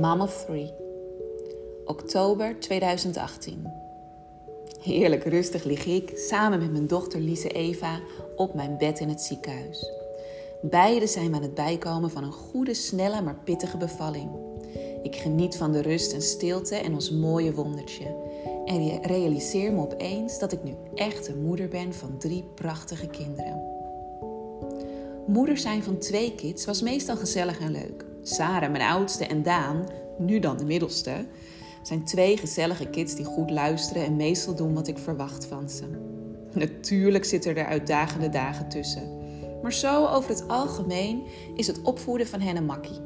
Mom of. Oktober 2018. Heerlijk rustig lig ik samen met mijn dochter Lise Eva op mijn bed in het ziekenhuis. Beide zijn we aan het bijkomen van een goede, snelle, maar pittige bevalling. Ik geniet van de rust en stilte en ons mooie wondertje. En realiseer me opeens dat ik nu echt een moeder ben van drie prachtige kinderen. Moeder zijn van twee kids was meestal gezellig en leuk. Sarah, mijn oudste, en Daan, nu dan de middelste, zijn twee gezellige kids die goed luisteren en meestal doen wat ik verwacht van ze. Natuurlijk zitten er uitdagende dagen tussen. Maar zo over het algemeen is het opvoeden van hen een makkie.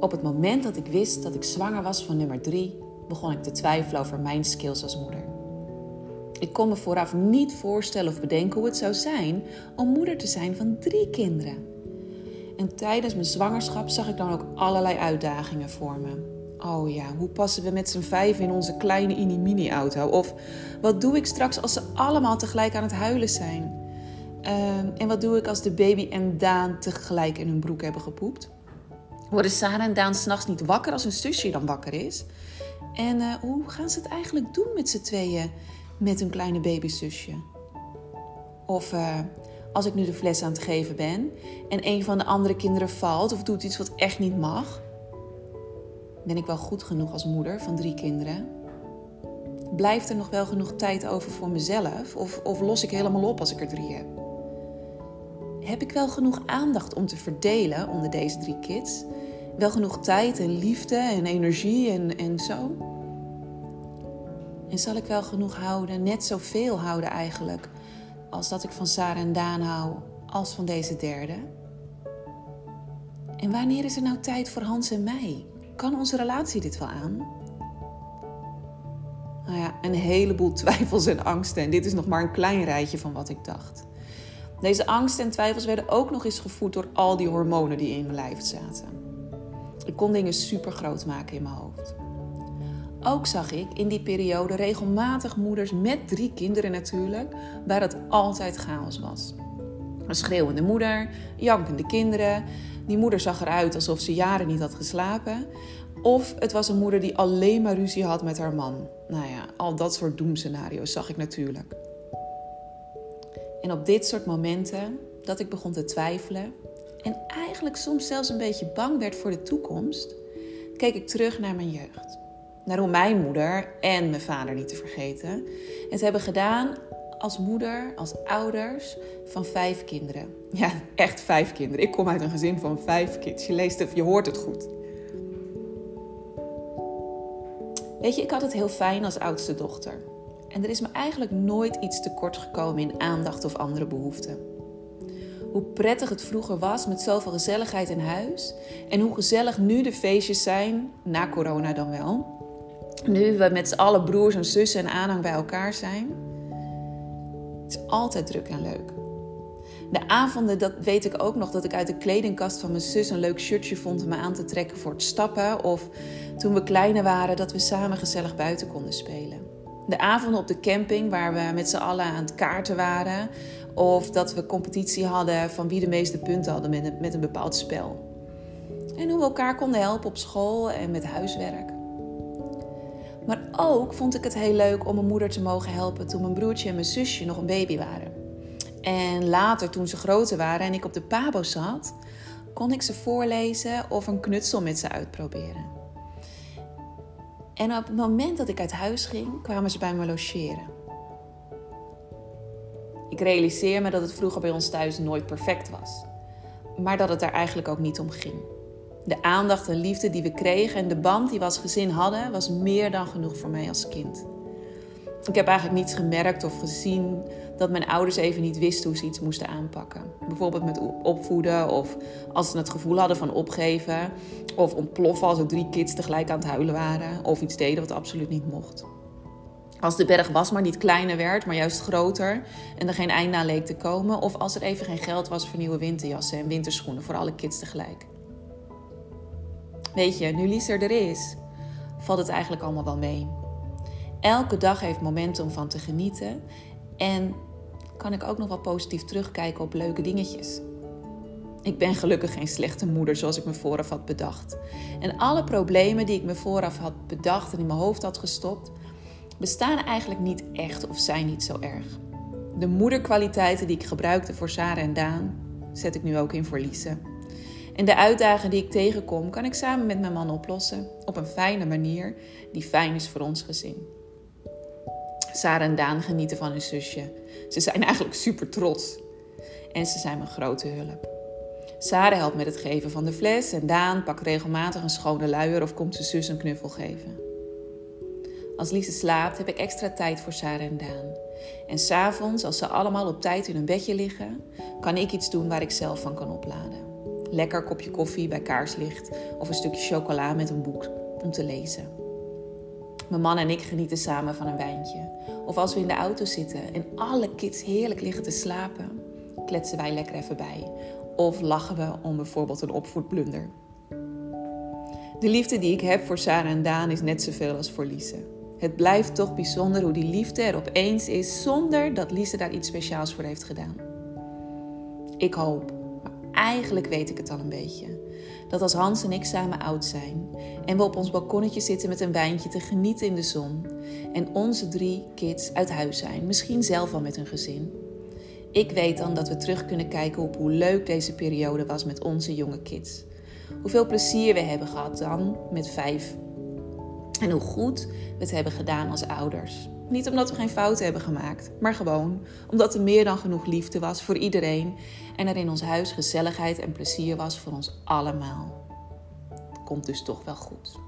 Op het moment dat ik wist dat ik zwanger was van nummer drie, begon ik te twijfelen over mijn skills als moeder. Ik kon me vooraf niet voorstellen of bedenken hoe het zou zijn om moeder te zijn van drie kinderen. En tijdens mijn zwangerschap zag ik dan ook allerlei uitdagingen voor me. Oh ja, hoe passen we met z'n vijf in onze kleine mini-mini-auto? Of wat doe ik straks als ze allemaal tegelijk aan het huilen zijn? Ehm, en wat doe ik als de baby en Daan tegelijk in hun broek hebben gepoept? Worden Sarah en Daan s'nachts niet wakker als hun zusje dan wakker is? En uh, hoe gaan ze het eigenlijk doen met z'n tweeën met hun kleine babyzusje? Of uh, als ik nu de fles aan het geven ben en een van de andere kinderen valt of doet iets wat echt niet mag, ben ik wel goed genoeg als moeder van drie kinderen? Blijft er nog wel genoeg tijd over voor mezelf of, of los ik helemaal op als ik er drie heb? Heb ik wel genoeg aandacht om te verdelen onder deze drie kids? Wel genoeg tijd en liefde en energie en, en zo? En zal ik wel genoeg houden, net zoveel houden eigenlijk, als dat ik van Sarah en Daan hou, als van deze derde? En wanneer is er nou tijd voor Hans en mij? Kan onze relatie dit wel aan? Nou ja, een heleboel twijfels en angsten. En dit is nog maar een klein rijtje van wat ik dacht. Deze angsten en twijfels werden ook nog eens gevoed door al die hormonen die in mijn lijf zaten. Ik kon dingen super groot maken in mijn hoofd. Ook zag ik in die periode regelmatig moeders met drie kinderen natuurlijk, waar het altijd chaos was. Een schreeuwende moeder, jankende kinderen. Die moeder zag eruit alsof ze jaren niet had geslapen. Of het was een moeder die alleen maar ruzie had met haar man. Nou ja, al dat soort doemscenario's zag ik natuurlijk. En op dit soort momenten dat ik begon te twijfelen en eigenlijk soms zelfs een beetje bang werd voor de toekomst, keek ik terug naar mijn jeugd. Naar hoe mijn moeder en mijn vader niet te vergeten het hebben gedaan als moeder, als ouders van vijf kinderen. Ja, echt vijf kinderen. Ik kom uit een gezin van vijf kids. Je leest het, je hoort het goed. Weet je, ik had het heel fijn als oudste dochter. En er is me eigenlijk nooit iets tekort gekomen in aandacht of andere behoeften. Hoe prettig het vroeger was met zoveel gezelligheid in huis. En hoe gezellig nu de feestjes zijn, na corona dan wel. Nu we met z'n allen broers en zussen en aanhang bij elkaar zijn. Het is altijd druk en leuk. De avonden, dat weet ik ook nog, dat ik uit de kledingkast van mijn zus een leuk shirtje vond om me aan te trekken voor het stappen. Of toen we kleiner waren, dat we samen gezellig buiten konden spelen. De avonden op de camping waar we met z'n allen aan het kaarten waren. Of dat we competitie hadden van wie de meeste punten hadden met een, met een bepaald spel. En hoe we elkaar konden helpen op school en met huiswerk. Maar ook vond ik het heel leuk om mijn moeder te mogen helpen toen mijn broertje en mijn zusje nog een baby waren. En later, toen ze groter waren en ik op de pabo zat, kon ik ze voorlezen of een knutsel met ze uitproberen. En op het moment dat ik uit huis ging, kwamen ze bij me logeren. Ik realiseer me dat het vroeger bij ons thuis nooit perfect was, maar dat het daar eigenlijk ook niet om ging. De aandacht en liefde die we kregen en de band die we als gezin hadden, was meer dan genoeg voor mij als kind. Ik heb eigenlijk niets gemerkt of gezien dat mijn ouders even niet wisten hoe ze iets moesten aanpakken. Bijvoorbeeld met opvoeden of als ze het gevoel hadden van opgeven. Of ontploffen als er drie kids tegelijk aan het huilen waren. Of iets deden wat absoluut niet mocht. Als de berg was maar niet kleiner werd, maar juist groter en er geen eind aan leek te komen. Of als er even geen geld was voor nieuwe winterjassen en winterschoenen voor alle kids tegelijk. Weet je, nu Lies er is, valt het eigenlijk allemaal wel mee. Elke dag heeft momenten om van te genieten. En kan ik ook nog wel positief terugkijken op leuke dingetjes. Ik ben gelukkig geen slechte moeder zoals ik me vooraf had bedacht. En alle problemen die ik me vooraf had bedacht en in mijn hoofd had gestopt, bestaan eigenlijk niet echt of zijn niet zo erg. De moederkwaliteiten die ik gebruikte voor Sarah en Daan, zet ik nu ook in voor Lise. En de uitdagingen die ik tegenkom, kan ik samen met mijn man oplossen. Op een fijne manier die fijn is voor ons gezin. Sarah en Daan genieten van hun zusje. Ze zijn eigenlijk super trots. En ze zijn mijn grote hulp. Sarah helpt met het geven van de fles en Daan pakt regelmatig een schone luier of komt zijn zus een knuffel geven. Als Lise slaapt, heb ik extra tijd voor Sarah en Daan. En s'avonds, als ze allemaal op tijd in hun bedje liggen, kan ik iets doen waar ik zelf van kan opladen. Lekker kopje koffie bij kaarslicht of een stukje chocola met een boek om te lezen. Mijn man en ik genieten samen van een wijntje. Of als we in de auto zitten en alle kids heerlijk liggen te slapen, kletsen wij lekker even bij. Of lachen we om bijvoorbeeld een opvoedblunder. De liefde die ik heb voor Sarah en Daan is net zoveel als voor Lise. Het blijft toch bijzonder hoe die liefde er opeens is zonder dat Lise daar iets speciaals voor heeft gedaan. Ik hoop, eigenlijk weet ik het al een beetje, dat als Hans en ik samen oud zijn en we op ons balkonnetje zitten met een wijntje te genieten in de zon en onze drie kids uit huis zijn, misschien zelf al met hun gezin. Ik weet dan dat we terug kunnen kijken op hoe leuk deze periode was met onze jonge kids. Hoeveel plezier we hebben gehad dan met vijf en hoe goed we het hebben gedaan als ouders. Niet omdat we geen fouten hebben gemaakt, maar gewoon omdat er meer dan genoeg liefde was voor iedereen en er in ons huis gezelligheid en plezier was voor ons allemaal. Komt dus toch wel goed.